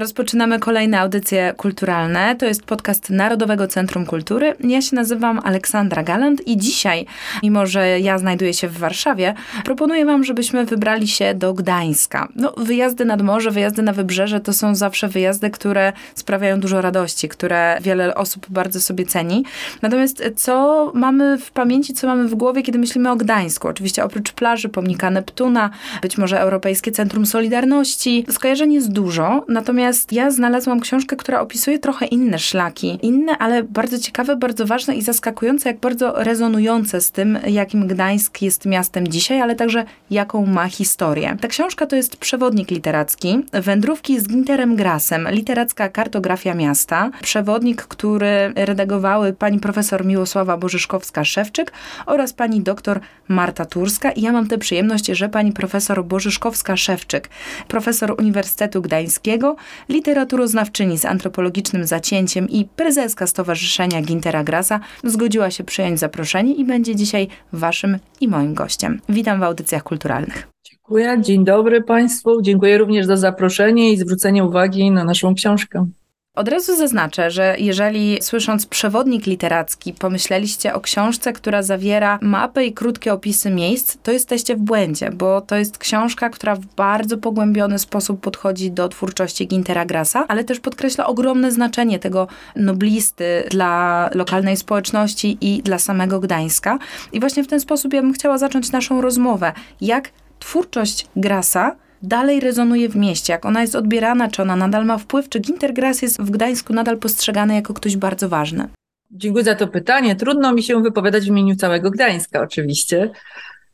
Rozpoczynamy kolejne audycje kulturalne. To jest podcast Narodowego Centrum Kultury. Ja się nazywam Aleksandra Galant i dzisiaj, mimo że ja znajduję się w Warszawie, proponuję Wam, żebyśmy wybrali się do Gdańska. No, wyjazdy nad morze, wyjazdy na wybrzeże to są zawsze wyjazdy, które sprawiają dużo radości, które wiele osób bardzo sobie ceni. Natomiast co mamy w pamięci, co mamy w głowie, kiedy myślimy o Gdańsku? Oczywiście oprócz plaży, pomnika Neptuna, być może Europejskie Centrum Solidarności. Skojarzeń jest dużo, natomiast Natomiast ja znalazłam książkę, która opisuje trochę inne szlaki. Inne, ale bardzo ciekawe, bardzo ważne i zaskakujące, jak bardzo rezonujące z tym, jakim Gdańsk jest miastem dzisiaj, ale także jaką ma historię. Ta książka to jest przewodnik literacki, wędrówki z Ginterem Grasem, literacka kartografia miasta. Przewodnik, który redagowały pani profesor Miłosława Bożyszkowska-Szewczyk oraz pani doktor Marta Turska. I ja mam tę przyjemność, że pani profesor Bożyszkowska-Szewczyk, profesor Uniwersytetu Gdańskiego, literaturoznawczyni z antropologicznym zacięciem i prezeska Stowarzyszenia Gintera Grasa zgodziła się przyjąć zaproszenie i będzie dzisiaj waszym i moim gościem. Witam w audycjach kulturalnych. Dziękuję, dzień dobry Państwu. Dziękuję również za zaproszenie i zwrócenie uwagi na naszą książkę. Od razu zaznaczę, że jeżeli słysząc przewodnik literacki pomyśleliście o książce, która zawiera mapę i krótkie opisy miejsc, to jesteście w błędzie, bo to jest książka, która w bardzo pogłębiony sposób podchodzi do twórczości Gintera Grasa, ale też podkreśla ogromne znaczenie tego noblisty dla lokalnej społeczności i dla samego Gdańska. I właśnie w ten sposób ja bym chciała zacząć naszą rozmowę. Jak twórczość Grasa dalej rezonuje w mieście, jak ona jest odbierana, czy ona nadal ma wpływ, czy Gintergrass jest w Gdańsku nadal postrzegany jako ktoś bardzo ważny? Dziękuję za to pytanie. Trudno mi się wypowiadać w imieniu całego Gdańska, oczywiście.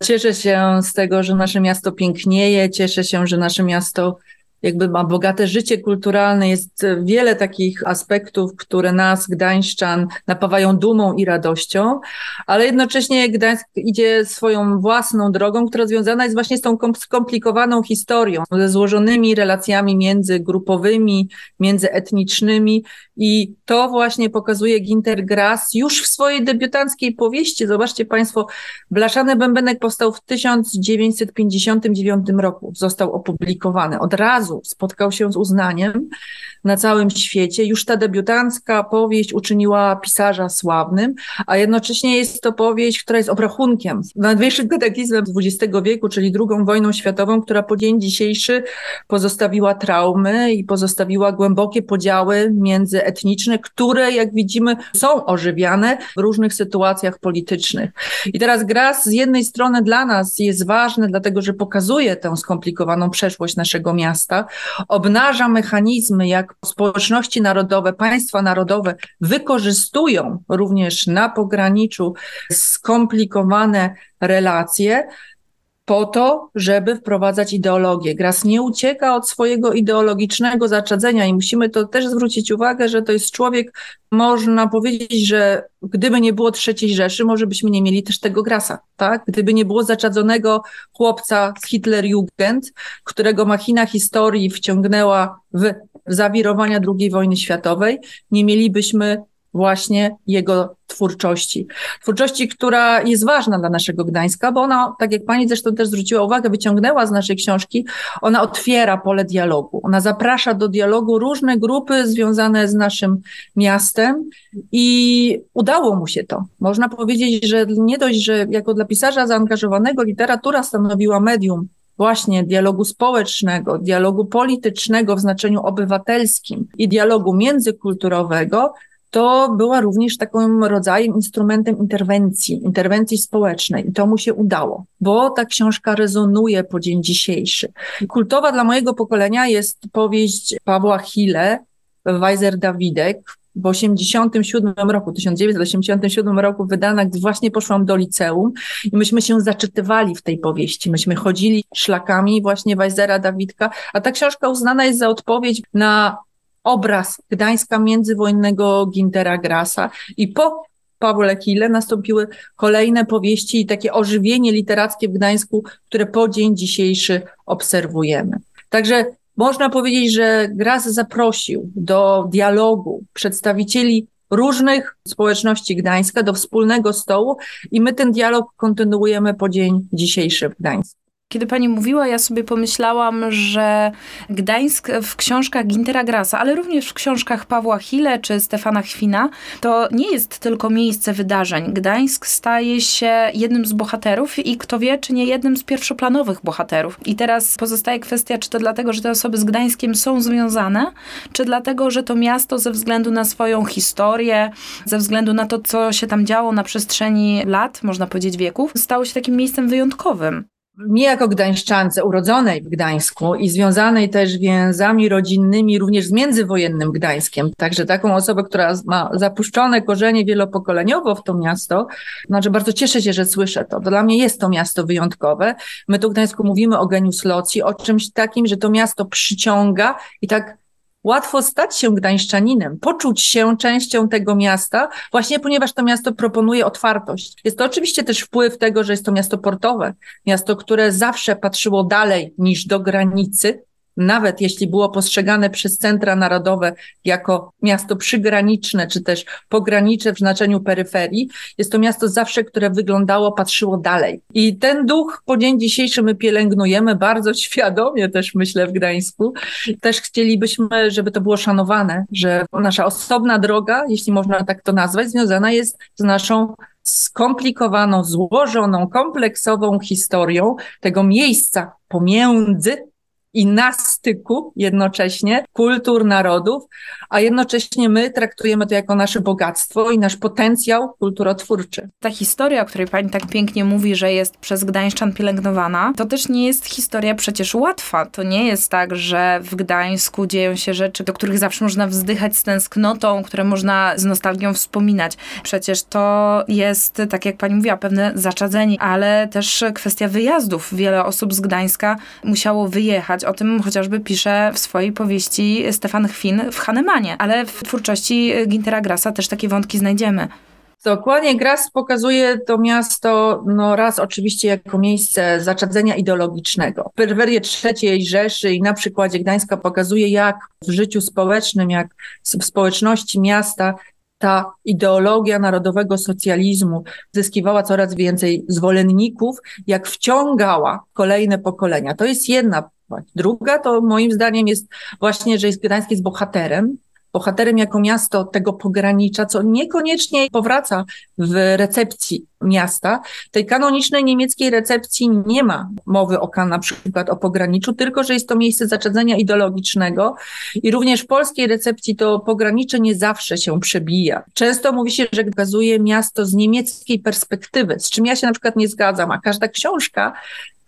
Cieszę się z tego, że nasze miasto pięknieje, cieszę się, że nasze miasto jakby ma bogate życie kulturalne, jest wiele takich aspektów, które nas, Gdańszczan, napawają dumą i radością, ale jednocześnie Gdańsk idzie swoją własną drogą, która związana jest właśnie z tą skomplikowaną historią, ze złożonymi relacjami międzygrupowymi, międzyetnicznymi i to właśnie pokazuje Ginter Grass już w swojej debiutanckiej powieści. Zobaczcie Państwo, Blaszany Bębenek powstał w 1959 roku, został opublikowany. Od razu spotkał się z uznaniem na całym świecie. Już ta debiutancka powieść uczyniła pisarza sławnym, a jednocześnie jest to powieść, która jest obrachunkiem największym kataklizmem XX wieku, czyli II wojną światową, która po dzień dzisiejszy pozostawiła traumy i pozostawiła głębokie podziały międzyetniczne, które, jak widzimy, są ożywiane w różnych sytuacjach politycznych. I teraz Gras z jednej strony dla nas jest ważny, dlatego że pokazuje tę skomplikowaną przeszłość naszego miasta, obnaża mechanizmy, jak społeczności narodowe, państwa narodowe wykorzystują również na pograniczu skomplikowane relacje, po to, żeby wprowadzać ideologię. Gras nie ucieka od swojego ideologicznego zaczadzenia i musimy to też zwrócić uwagę, że to jest człowiek, można powiedzieć, że gdyby nie było trzeciej Rzeszy, może byśmy nie mieli też tego Grasa, tak? Gdyby nie było zaczadzonego chłopca z Hitlerjugend, którego machina historii wciągnęła w zawirowania II wojny światowej, nie mielibyśmy właśnie jego twórczości. Twórczości, która jest ważna dla naszego Gdańska, bo ona, tak jak pani zresztą też zwróciła uwagę, wyciągnęła z naszej książki, ona otwiera pole dialogu. Ona zaprasza do dialogu różne grupy związane z naszym miastem i udało mu się to. Można powiedzieć, że nie dość, że jako dla pisarza zaangażowanego literatura stanowiła medium właśnie dialogu społecznego, dialogu politycznego w znaczeniu obywatelskim i dialogu międzykulturowego, to była również takim rodzajem instrumentem interwencji, interwencji społecznej i to mu się udało, bo ta książka rezonuje po dzień dzisiejszy. Kultowa dla mojego pokolenia jest powieść Pawła Hille, Weiser Dawidek, w 87 roku, 1987 roku wydana, gdy właśnie poszłam do liceum i myśmy się zaczytywali w tej powieści. Myśmy chodzili szlakami właśnie Weisera Dawidka, a ta książka uznana jest za odpowiedź na obraz Gdańska międzywojennego Gintera Grasa i po Pawle Kile nastąpiły kolejne powieści i takie ożywienie literackie w Gdańsku, które po dzień dzisiejszy obserwujemy. Także można powiedzieć, że Gras zaprosił do dialogu przedstawicieli różnych społeczności Gdańska do wspólnego stołu i my ten dialog kontynuujemy po dzień dzisiejszy w Gdańsku. Kiedy pani mówiła, ja sobie pomyślałam, że Gdańsk w książkach Gintera Grasa, ale również w książkach Pawła Hille czy Stefana Chwina, to nie jest tylko miejsce wydarzeń. Gdańsk staje się jednym z bohaterów i kto wie, czy nie jednym z pierwszoplanowych bohaterów. I teraz pozostaje kwestia, czy to dlatego, że te osoby z Gdańskiem są związane, czy dlatego, że to miasto ze względu na swoją historię, ze względu na to, co się tam działo na przestrzeni lat, można powiedzieć wieków, stało się takim miejscem wyjątkowym mnie jako gdańszczance, urodzonej w Gdańsku i związanej też więzami rodzinnymi również z międzywojennym Gdańskiem, także taką osobę, która ma zapuszczone korzenie wielopokoleniowo w to miasto, znaczy bardzo cieszę się, że słyszę to. Dla mnie jest to miasto wyjątkowe. My tu w Gdańsku mówimy o genius loci, o czymś takim, że to miasto przyciąga i tak łatwo stać się gdańszczaninem, poczuć się częścią tego miasta, właśnie ponieważ to miasto proponuje otwartość. Jest to oczywiście też wpływ tego, że jest to miasto portowe, miasto, które zawsze patrzyło dalej niż do granicy, nawet jeśli było postrzegane przez centra narodowe jako miasto przygraniczne, czy też pogranicze w znaczeniu peryferii, jest to miasto zawsze, które wyglądało, patrzyło dalej. I ten duch po dzień dzisiejszy my pielęgnujemy bardzo świadomie też myślę w Gdańsku. Też chcielibyśmy, żeby to było szanowane, że nasza osobna droga, jeśli można tak to nazwać, związana jest z naszą skomplikowaną, złożoną, kompleksową historią tego miejsca pomiędzy i na styku jednocześnie kultur, narodów, a jednocześnie my traktujemy to jako nasze bogactwo i nasz potencjał kulturotwórczy. Ta historia, o której pani tak pięknie mówi, że jest przez Gdańszczan pielęgnowana, to też nie jest historia przecież łatwa. To nie jest tak, że w Gdańsku dzieją się rzeczy, do których zawsze można wzdychać z tęsknotą, które można z nostalgią wspominać. Przecież to jest, tak jak pani mówiła, pewne zaczadzenie, ale też kwestia wyjazdów. Wiele osób z Gdańska musiało wyjechać, o tym chociażby pisze w swojej powieści Stefan Chwin w Hanemanie, ale w twórczości Gintera Grasa też takie wątki znajdziemy. Dokładnie, Gras pokazuje to miasto, no raz oczywiście jako miejsce zaczadzenia ideologicznego. Perwerie trzeciej Rzeszy i na przykładzie Gdańska pokazuje, jak w życiu społecznym, jak w społeczności miasta ta ideologia narodowego socjalizmu zyskiwała coraz więcej zwolenników, jak wciągała kolejne pokolenia. To jest jedna Druga to moim zdaniem jest właśnie, że jest Gdańsk jest bohaterem, bohaterem jako miasto tego pogranicza, co niekoniecznie powraca w recepcji miasta. Tej kanonicznej niemieckiej recepcji nie ma mowy o na przykład o pograniczu, tylko że jest to miejsce zaczadzenia ideologicznego i również w polskiej recepcji to pogranicze nie zawsze się przebija. Często mówi się, że pokazuje miasto z niemieckiej perspektywy, z czym ja się na przykład nie zgadzam, a każda książka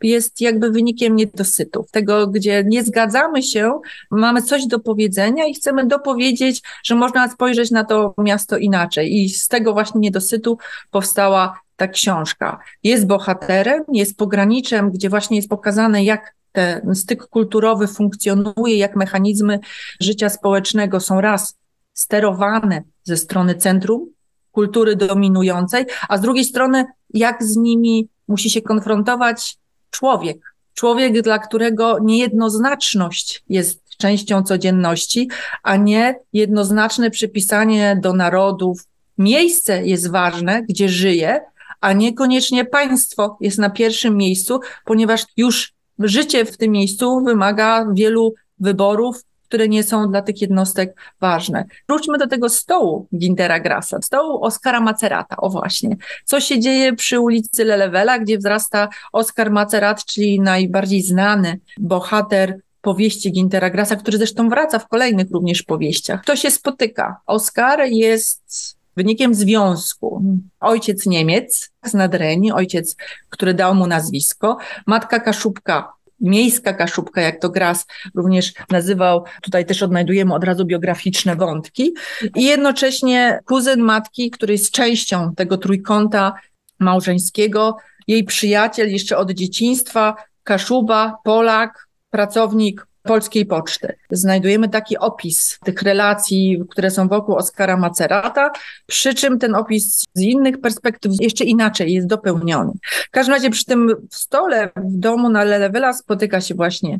jest jakby wynikiem niedosytu. Tego, gdzie nie zgadzamy się, mamy coś do powiedzenia i chcemy dopowiedzieć, że można spojrzeć na to miasto inaczej. I z tego właśnie niedosytu powstała ta książka. Jest bohaterem, jest pograniczem, gdzie właśnie jest pokazane, jak ten styk kulturowy funkcjonuje, jak mechanizmy życia społecznego są raz sterowane ze strony centrum kultury dominującej, a z drugiej strony, jak z nimi musi się konfrontować człowiek. Człowiek, dla którego niejednoznaczność jest częścią codzienności, a nie jednoznaczne przypisanie do narodów. Miejsce jest ważne, gdzie żyje, a niekoniecznie państwo jest na pierwszym miejscu, ponieważ już życie w tym miejscu wymaga wielu wyborów, które nie są dla tych jednostek ważne. Wróćmy do tego stołu Gintera Grasa, stołu Oskara Macerata, o właśnie. Co się dzieje przy ulicy Lelewela, gdzie wzrasta Oskar Macerat, czyli najbardziej znany bohater powieści Gintera Grasa, który zresztą wraca w kolejnych również powieściach. To się spotyka. Oskar jest wynikiem związku. Ojciec Niemiec z Nadrenii, ojciec, który dał mu nazwisko, matka Kaszubka miejska kaszubka, jak to Gras również nazywał. Tutaj też odnajdujemy od razu biograficzne wątki. I jednocześnie kuzyn matki, który jest częścią tego trójkąta małżeńskiego, jej przyjaciel jeszcze od dzieciństwa, Kaszuba, Polak, pracownik Polskiej Poczty. Znajdujemy taki opis tych relacji, które są wokół Oskara Macerata, przy czym ten opis z innych perspektyw jeszcze inaczej jest dopełniony. W każdym razie przy tym stole w domu na Lelewela spotyka się właśnie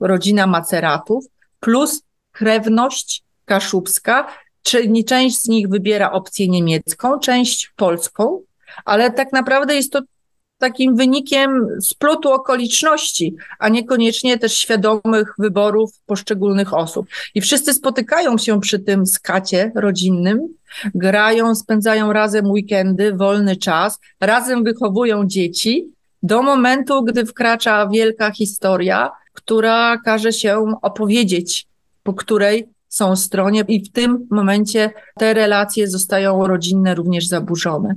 rodzina Maceratów plus krewność kaszubska, czyli część z nich wybiera opcję niemiecką, część polską, ale tak naprawdę jest to takim wynikiem splotu okoliczności, a niekoniecznie też świadomych wyborów poszczególnych osób. I wszyscy spotykają się przy tym skacie rodzinnym, grają, spędzają razem weekendy, wolny czas, razem wychowują dzieci do momentu, gdy wkracza wielka historia, która każe się opowiedzieć, po której są stronie i w tym momencie te relacje zostają rodzinne również zaburzone.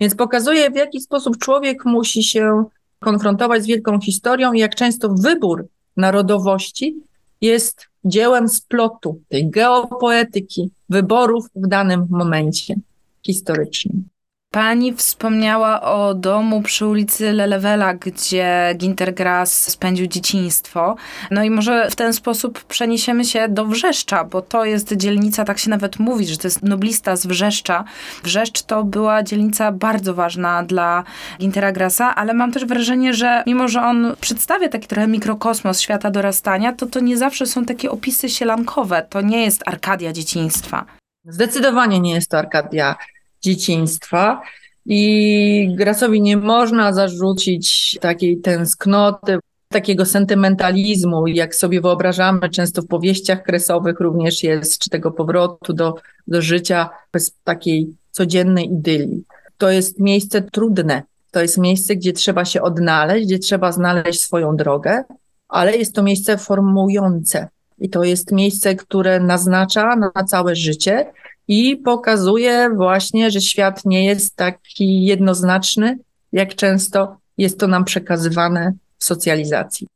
Więc pokazuje, w jaki sposób człowiek musi się konfrontować z wielką historią i jak często wybór narodowości jest dziełem splotu, tej geopoetyki, wyborów w danym momencie historycznym. Pani wspomniała o domu przy ulicy Lelewela, gdzie Ginter Grass spędził dzieciństwo. No i może w ten sposób przeniesiemy się do Wrzeszcza, bo to jest dzielnica, tak się nawet mówi, że to jest noblista z Wrzeszcza. Wrzeszcz to była dzielnica bardzo ważna dla Gintera Grassa, ale mam też wrażenie, że mimo, że on przedstawia taki trochę mikrokosmos świata dorastania, to to nie zawsze są takie opisy sielankowe. To nie jest Arkadia dzieciństwa. Zdecydowanie nie jest to Arkadia dzieciństwa. I Grasowi nie można zarzucić takiej tęsknoty, takiego sentymentalizmu, jak sobie wyobrażamy, często w powieściach kresowych również jest, czy tego powrotu do, do życia bez takiej codziennej idylii. To jest miejsce trudne, to jest miejsce, gdzie trzeba się odnaleźć, gdzie trzeba znaleźć swoją drogę, ale jest to miejsce formujące. I to jest miejsce, które naznacza na całe życie i pokazuje właśnie, że świat nie jest taki jednoznaczny, jak często jest to nam przekazywane w socjalizacji.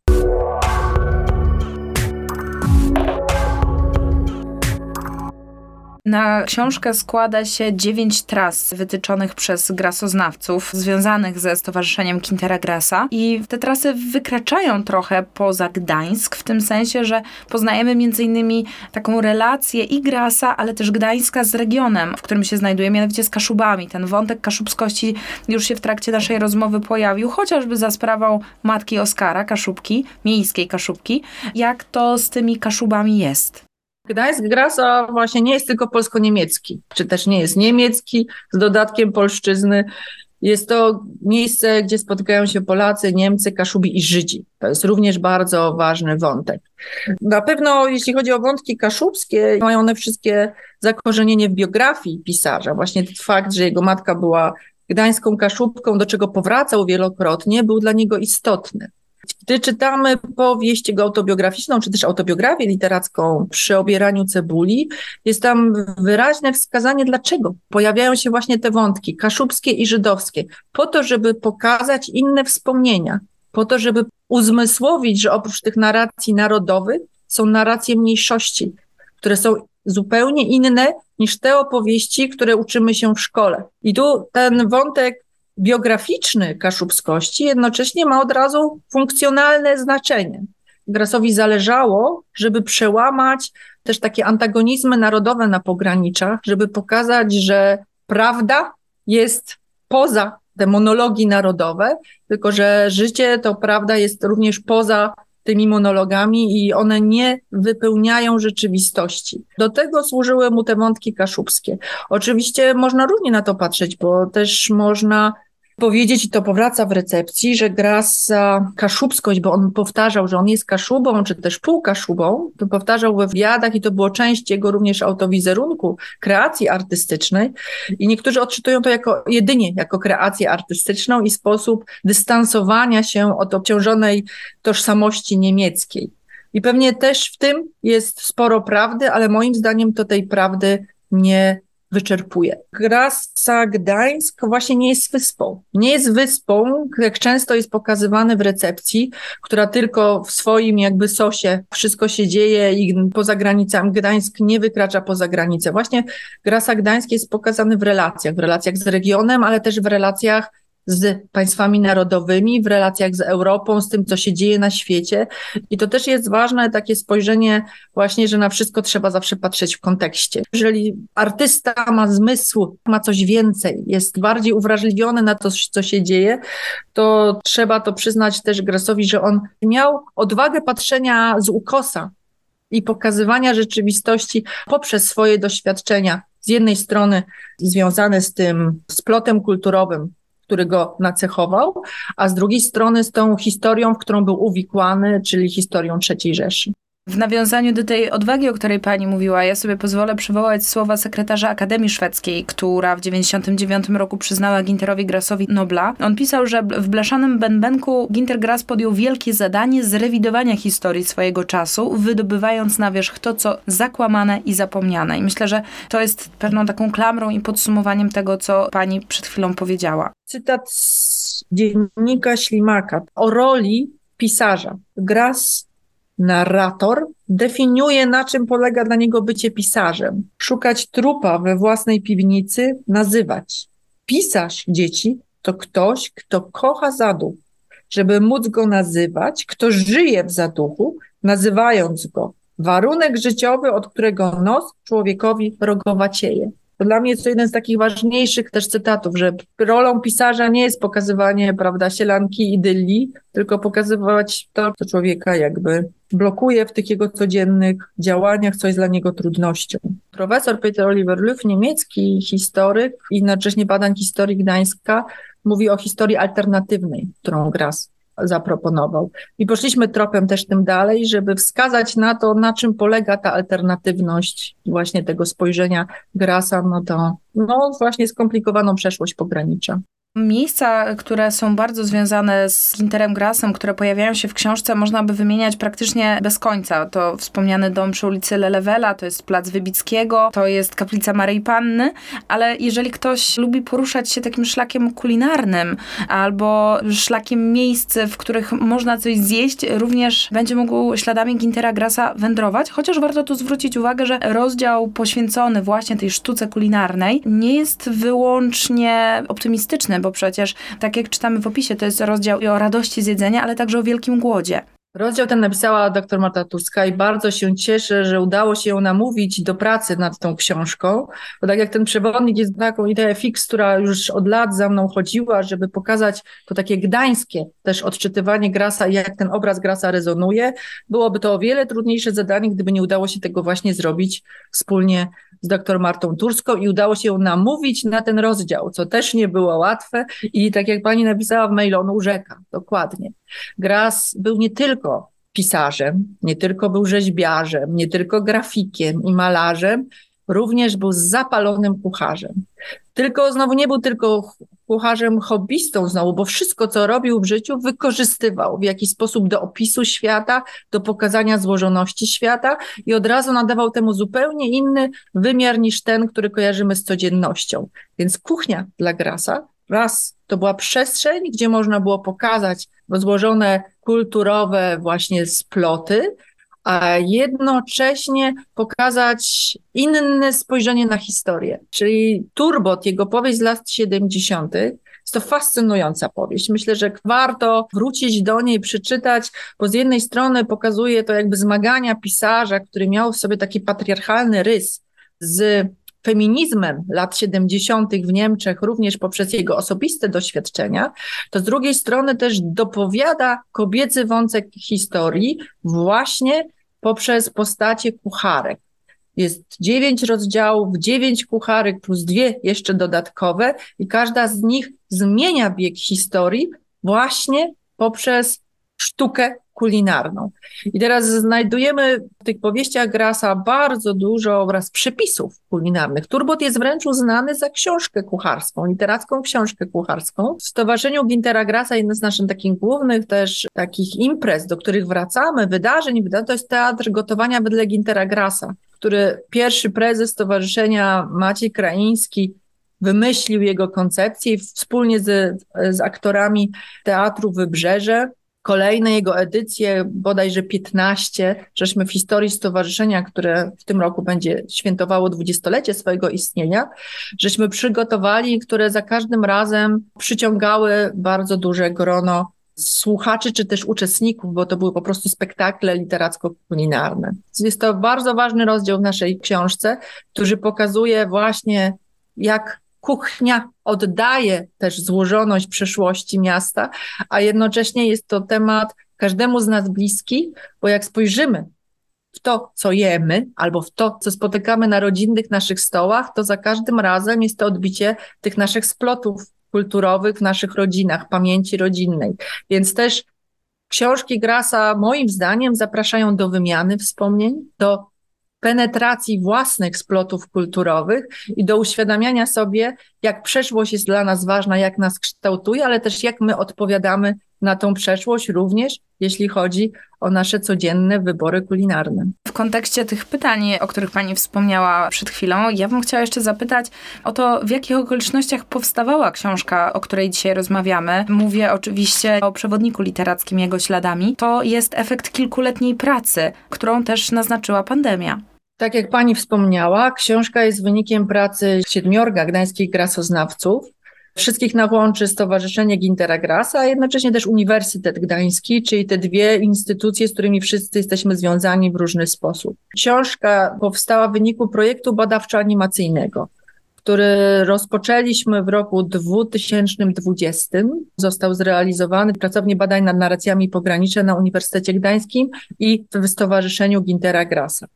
Na książkę składa się dziewięć tras wytyczonych przez grasoznawców związanych ze Stowarzyszeniem Kintera Grasa i te trasy wykraczają trochę poza Gdańsk, w tym sensie, że poznajemy między innymi taką relację i Grasa, ale też Gdańska z regionem, w którym się znajduje, mianowicie z Kaszubami. Ten wątek kaszubskości już się w trakcie naszej rozmowy pojawił, chociażby za sprawą matki Oskara, Kaszubki, miejskiej Kaszubki. Jak to z tymi Kaszubami jest? Gdańsk Grasa właśnie nie jest tylko polsko-niemiecki, czy też nie jest niemiecki z dodatkiem polszczyzny. Jest to miejsce, gdzie spotykają się Polacy, Niemcy, Kaszubi i Żydzi. To jest również bardzo ważny wątek. Na pewno, jeśli chodzi o wątki kaszubskie, mają one wszystkie zakorzenienie w biografii pisarza. Właśnie fakt, że jego matka była gdańską kaszubką, do czego powracał wielokrotnie, był dla niego istotny. Gdy czytamy powieść jego autobiograficzną, czy też autobiografię literacką przy obieraniu cebuli, jest tam wyraźne wskazanie, dlaczego pojawiają się właśnie te wątki kaszubskie i żydowskie, po to, żeby pokazać inne wspomnienia, po to, żeby uzmysłowić, że oprócz tych narracji narodowych są narracje mniejszości, które są zupełnie inne niż te opowieści, które uczymy się w szkole. I tu ten wątek biograficzny kaszubskości jednocześnie ma od razu funkcjonalne znaczenie. Grasowi zależało, żeby przełamać też takie antagonizmy narodowe na pograniczach, żeby pokazać, że prawda jest poza te monologi narodowe, tylko że życie to prawda jest również poza tymi monologami i one nie wypełniają rzeczywistości. Do tego służyły mu te wątki kaszubskie. Oczywiście można równie na to patrzeć, bo też można powiedzieć, i to powraca w recepcji, że Grasa kaszubskość, bo on powtarzał, że on jest kaszubą, czy też półkaszubą, to powtarzał we wywiadach i to było część jego również autowizerunku, kreacji artystycznej i niektórzy odczytują to jako jedynie jako kreację artystyczną i sposób dystansowania się od obciążonej tożsamości niemieckiej. I pewnie też w tym jest sporo prawdy, ale moim zdaniem to tej prawdy nie wyczerpuje. Grasa Gdańsk właśnie nie jest wyspą. Nie jest wyspą, jak często jest pokazywane w recepcji, która tylko w swoim jakby sosie wszystko się dzieje i poza granicami Gdańsk nie wykracza poza granicę. Właśnie Grasa Gdańsk jest pokazany w relacjach, w relacjach z regionem, ale też w relacjach z państwami narodowymi, w relacjach z Europą, z tym, co się dzieje na świecie. I to też jest ważne takie spojrzenie właśnie, że na wszystko trzeba zawsze patrzeć w kontekście. Jeżeli artysta ma zmysł, ma coś więcej, jest bardziej uwrażliwiony na to, co się dzieje, to trzeba to przyznać też Grasowi, że on miał odwagę patrzenia z ukosa i pokazywania rzeczywistości poprzez swoje doświadczenia. Z jednej strony związane z tym splotem kulturowym, który go nacechował, a z drugiej strony z tą historią, w którą był uwikłany, czyli historią III Rzeszy. W nawiązaniu do tej odwagi, o której pani mówiła, ja sobie pozwolę przywołać słowa sekretarza Akademii Szwedzkiej, która w 1999 roku przyznała Ginterowi Grassowi Nobla. On pisał, że w blaszanym bębenku Ginter Grass podjął wielkie zadanie zrewidowania historii swojego czasu, wydobywając na wierzch to, co zakłamane i zapomniane. I myślę, że to jest pewną taką klamrą i podsumowaniem tego, co pani przed chwilą powiedziała. Cytat z dziennika Ślimaka o roli pisarza. Grass narrator definiuje, na czym polega dla niego bycie pisarzem. Szukać trupa we własnej piwnicy, nazywać. Pisarz dzieci to ktoś, kto kocha zaduch, żeby móc go nazywać, kto żyje w zaduchu, nazywając go. Warunek życiowy, od którego nos człowiekowi rogowacieje. To dla mnie jest to jeden z takich ważniejszych też cytatów, że rolą pisarza nie jest pokazywanie, prawda, sielanki idylii, tylko pokazywać to, co człowieka jakby blokuje w tych jego codziennych działaniach, co jest dla niego trudnością. Profesor Peter Oliver Lüff, niemiecki historyk i jednocześnie badań historii Gdańska, mówi o historii alternatywnej, którą Gras zaproponował. I poszliśmy tropem też tym dalej, żeby wskazać na to, na czym polega ta alternatywność właśnie tego spojrzenia Grasa, no to no właśnie skomplikowaną przeszłość pogranicza. Miejsca, które są bardzo związane z Ginterem Grassem, które pojawiają się w książce, można by wymieniać praktycznie bez końca. To wspomniany dom przy ulicy Lelewela, to jest Plac Wybickiego, to jest kaplica Maryi Panny, ale jeżeli ktoś lubi poruszać się takim szlakiem kulinarnym albo szlakiem miejsc, w których można coś zjeść, również będzie mógł śladami Gintera Grassa wędrować, chociaż warto tu zwrócić uwagę, że rozdział poświęcony właśnie tej sztuce kulinarnej nie jest wyłącznie optymistyczny, bo przecież, tak jak czytamy w opisie, to jest rozdział i o radości z jedzenia, ale także o wielkim głodzie. Rozdział ten napisała dr Marta Turska i bardzo się cieszę, że udało się ją namówić do pracy nad tą książką, bo tak jak ten przewodnik jest taką ideą fix, która już od lat za mną chodziła, żeby pokazać to takie gdańskie też odczytywanie Grasa i jak ten obraz Grasa rezonuje, byłoby to o wiele trudniejsze zadanie, gdyby nie udało się tego właśnie zrobić wspólnie z dr Martą Turską i udało się ją namówić na ten rozdział, co też nie było łatwe. I tak jak pani napisała w mailu, on urzeka, dokładnie. Gras był nie tylko pisarzem, nie tylko był rzeźbiarzem, nie tylko grafikiem i malarzem, również był zapalonym kucharzem. Tylko znowu nie był tylko kucharzem hobbystą znowu, bo wszystko, co robił w życiu, wykorzystywał w jakiś sposób do opisu świata, do pokazania złożoności świata i od razu nadawał temu zupełnie inny wymiar niż ten, który kojarzymy z codziennością. Więc kuchnia dla Grasa raz to była przestrzeń, gdzie można było pokazać złożone kulturowe właśnie sploty, a jednocześnie pokazać inne spojrzenie na historię. Czyli Turbot, jego powieść z lat 70., jest to fascynująca powieść. Myślę, że warto wrócić do niej, przeczytać, bo z jednej strony pokazuje to jakby zmagania pisarza, który miał w sobie taki patriarchalny rys z feminizmem lat 70. w Niemczech, również poprzez jego osobiste doświadczenia, to z drugiej strony też dopowiada kobiecy wątek historii właśnie poprzez postacie kucharek. Jest dziewięć rozdziałów, dziewięć kucharek plus dwie jeszcze dodatkowe i każda z nich zmienia bieg historii właśnie poprzez sztukę kulinarną. I teraz znajdujemy w tych powieściach Grasa bardzo dużo oraz przepisów kulinarnych. Turbot jest wręcz uznany za książkę kucharską, literacką książkę kucharską. W Stowarzyszeniu Gintera Grasa jednym z naszych takich głównych też takich imprez, do których wracamy, wydarzeń, to jest Teatr Gotowania wedle Gintera Grasa, który pierwszy prezes Stowarzyszenia Maciej Kraiński wymyślił jego koncepcję i wspólnie z, z aktorami Teatru Wybrzeże kolejne jego edycje, bodajże 15, żeśmy w historii stowarzyszenia, które w tym roku będzie świętowało dwudziestolecie swojego istnienia, żeśmy przygotowali, które za każdym razem przyciągały bardzo duże grono słuchaczy czy też uczestników, bo to były po prostu spektakle literacko-kulinarne. Jest to bardzo ważny rozdział w naszej książce, który pokazuje właśnie, jak kuchnia oddaje też złożoność przeszłości miasta, a jednocześnie jest to temat każdemu z nas bliski, bo jak spojrzymy w to, co jemy, albo w to, co spotykamy na rodzinnych naszych stołach, to za każdym razem jest to odbicie tych naszych splotów kulturowych w naszych rodzinach, pamięci rodzinnej. Więc też książki Grasa, moim zdaniem, zapraszają do wymiany wspomnień, do penetracji własnych splotów kulturowych i do uświadamiania sobie, jak przeszłość jest dla nas ważna, jak nas kształtuje, ale też jak my odpowiadamy na tą przeszłość, również jeśli chodzi o nasze codzienne wybory kulinarne. W kontekście tych pytań, o których Pani wspomniała przed chwilą, ja bym chciała jeszcze zapytać o to, w jakich okolicznościach powstawała książka, o której dzisiaj rozmawiamy. Mówię oczywiście o przewodniku literackim jego śladami. To jest efekt kilkuletniej pracy, którą też naznaczyła pandemia. Tak jak pani wspomniała, książka jest wynikiem pracy siedmiorga gdańskich grasoznawców. Wszystkich na łączy Stowarzyszenie Gintera Grasa, a jednocześnie też Uniwersytet Gdański, czyli te dwie instytucje, z którymi wszyscy jesteśmy związani w różny sposób. Książka powstała w wyniku projektu badawczo-animacyjnego który rozpoczęliśmy w roku 2020. Został zrealizowany w Pracowni Badań nad Narracjami Pogranicze na Uniwersytecie Gdańskim i w Stowarzyszeniu Gintera Grasa.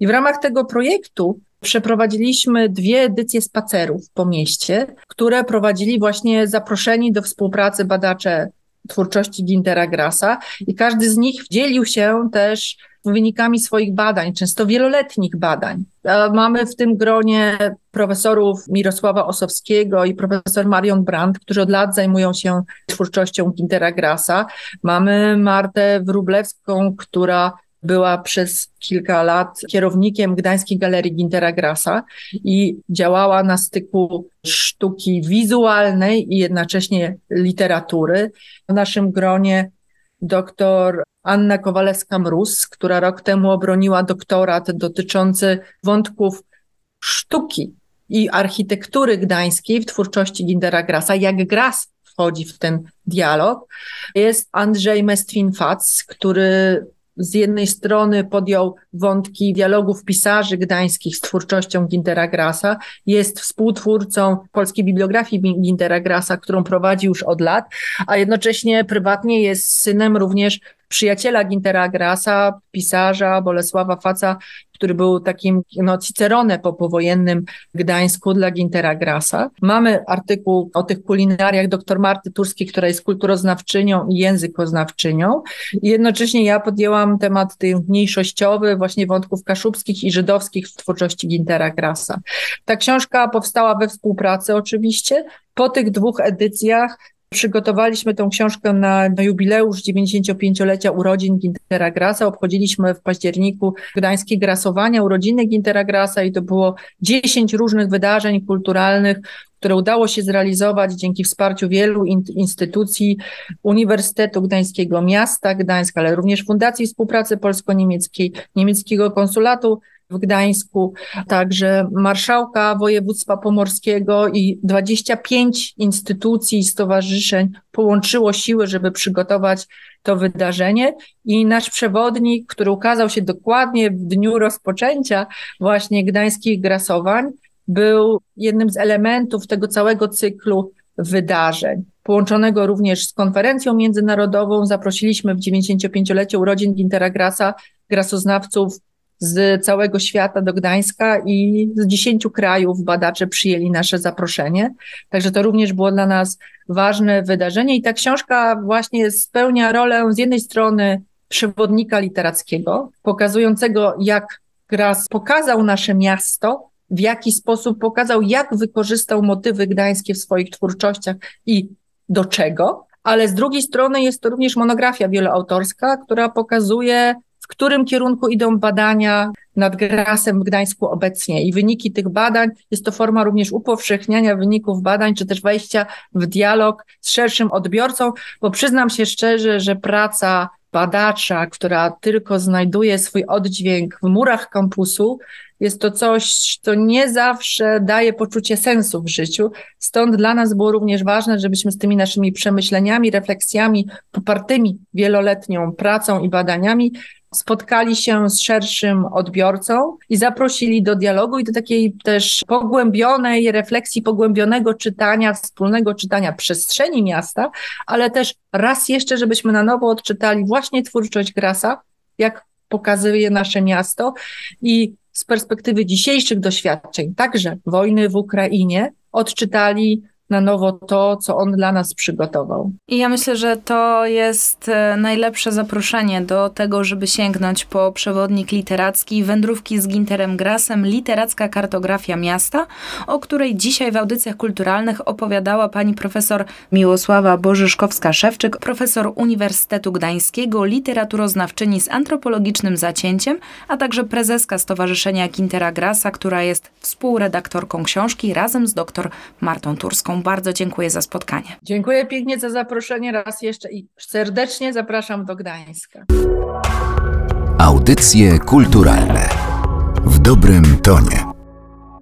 I w ramach tego projektu Przeprowadziliśmy dwie edycje spacerów po mieście, które prowadzili właśnie zaproszeni do współpracy badacze twórczości Gintera Grasa i każdy z nich dzielił się też wynikami swoich badań, często wieloletnich badań. Mamy w tym gronie profesorów Mirosława Osowskiego i profesor Marion Brandt, którzy od lat zajmują się twórczością Gintera Grasa. Mamy Martę Wrublewską, która była przez kilka lat kierownikiem Gdańskiej Galerii Gintera Grasa i działała na styku sztuki wizualnej i jednocześnie literatury. W naszym gronie doktor Anna Kowalewska-Mróz, która rok temu obroniła doktorat dotyczący wątków sztuki i architektury gdańskiej w twórczości Gintera Grasa, jak Gras wchodzi w ten dialog. Jest Andrzej Mestwin-Fac, który z jednej strony podjął wątki dialogów pisarzy gdańskich z twórczością Gintera Grasa, jest współtwórcą polskiej bibliografii Gintera Grasa, którą prowadzi już od lat, a jednocześnie prywatnie jest synem również przyjaciela Gintera Grasa, pisarza Bolesława Faca, który był takim no, Cicerone po powojennym Gdańsku dla Gintera Grasa. Mamy artykuł o tych kulinariach dr Marty Turskiej, która jest kulturoznawczynią i językoznawczynią. Jednocześnie ja podjęłam temat tych mniejszościowy, właśnie wątków kaszubskich i żydowskich w twórczości Gintera Grasa. Ta książka powstała we współpracy oczywiście. Po tych dwóch edycjach Przygotowaliśmy tą książkę na, jubileusz 95-lecia urodzin Gintera Grasa. Obchodziliśmy w październiku gdańskie grasowania, urodziny Gintera Grasa i to było 10 różnych wydarzeń kulturalnych, które udało się zrealizować dzięki wsparciu wielu in, instytucji Uniwersytetu Gdańskiego Miasta Gdańska, ale również Fundacji Współpracy Polsko-Niemieckiej, Niemieckiego Konsulatu w Gdańsku, także marszałka województwa pomorskiego i 25 instytucji i stowarzyszeń połączyło siły, żeby przygotować to wydarzenie. I nasz przewodnik, który ukazał się dokładnie w dniu rozpoczęcia właśnie gdańskich grasowań, był jednym z elementów tego całego cyklu wydarzeń. Połączonego również z konferencją międzynarodową, zaprosiliśmy w 95-lecie urodzin Gintera Grasa grasoznawców z całego świata do Gdańska i z dziesięciu krajów badacze przyjęli nasze zaproszenie. Także to również było dla nas ważne wydarzenie i ta książka właśnie spełnia rolę z jednej strony przewodnika literackiego, pokazującego jak Gras pokazał nasze miasto, w jaki sposób pokazał, jak wykorzystał motywy gdańskie w swoich twórczościach i do czego, ale z drugiej strony jest to również monografia wieloautorska, która pokazuje którym kierunku idą badania nad grasem w Gdańsku obecnie. I wyniki tych badań jest to forma również upowszechniania wyników badań, czy też wejścia w dialog z szerszym odbiorcą, bo przyznam się szczerze, że praca badacza, która tylko znajduje swój oddźwięk w murach kampusu, jest to coś, co nie zawsze daje poczucie sensu w życiu. Stąd dla nas było również ważne, żebyśmy z tymi naszymi przemyśleniami, refleksjami, popartymi wieloletnią pracą i badaniami, spotkali się z szerszym odbiorcą i zaprosili do dialogu i do takiej też pogłębionej refleksji, pogłębionego czytania, wspólnego czytania przestrzeni miasta, ale też raz jeszcze, żebyśmy na nowo odczytali właśnie twórczość Grasa, jak pokazuje nasze miasto i z perspektywy dzisiejszych doświadczeń, także wojny w Ukrainie, odczytali na nowo to, co on dla nas przygotował. I ja myślę, że to jest e, najlepsze zaproszenie do tego, żeby sięgnąć po przewodnik literacki Wędrówki z Ginterem Grasem, literacka kartografia miasta, o której dzisiaj w audycjach kulturalnych opowiadała pani profesor Miłosława Bożyszkowska-Szewczyk, profesor Uniwersytetu Gdańskiego, literaturoznawczyni z antropologicznym zacięciem, a także prezeska Stowarzyszenia Gintera Grasa, która jest współredaktorką książki razem z dr Martą Turską. Bardzo dziękuję za spotkanie. Dziękuję pięknie za zaproszenie raz jeszcze i serdecznie zapraszam do Gdańska. Audycje kulturalne w dobrym tonie.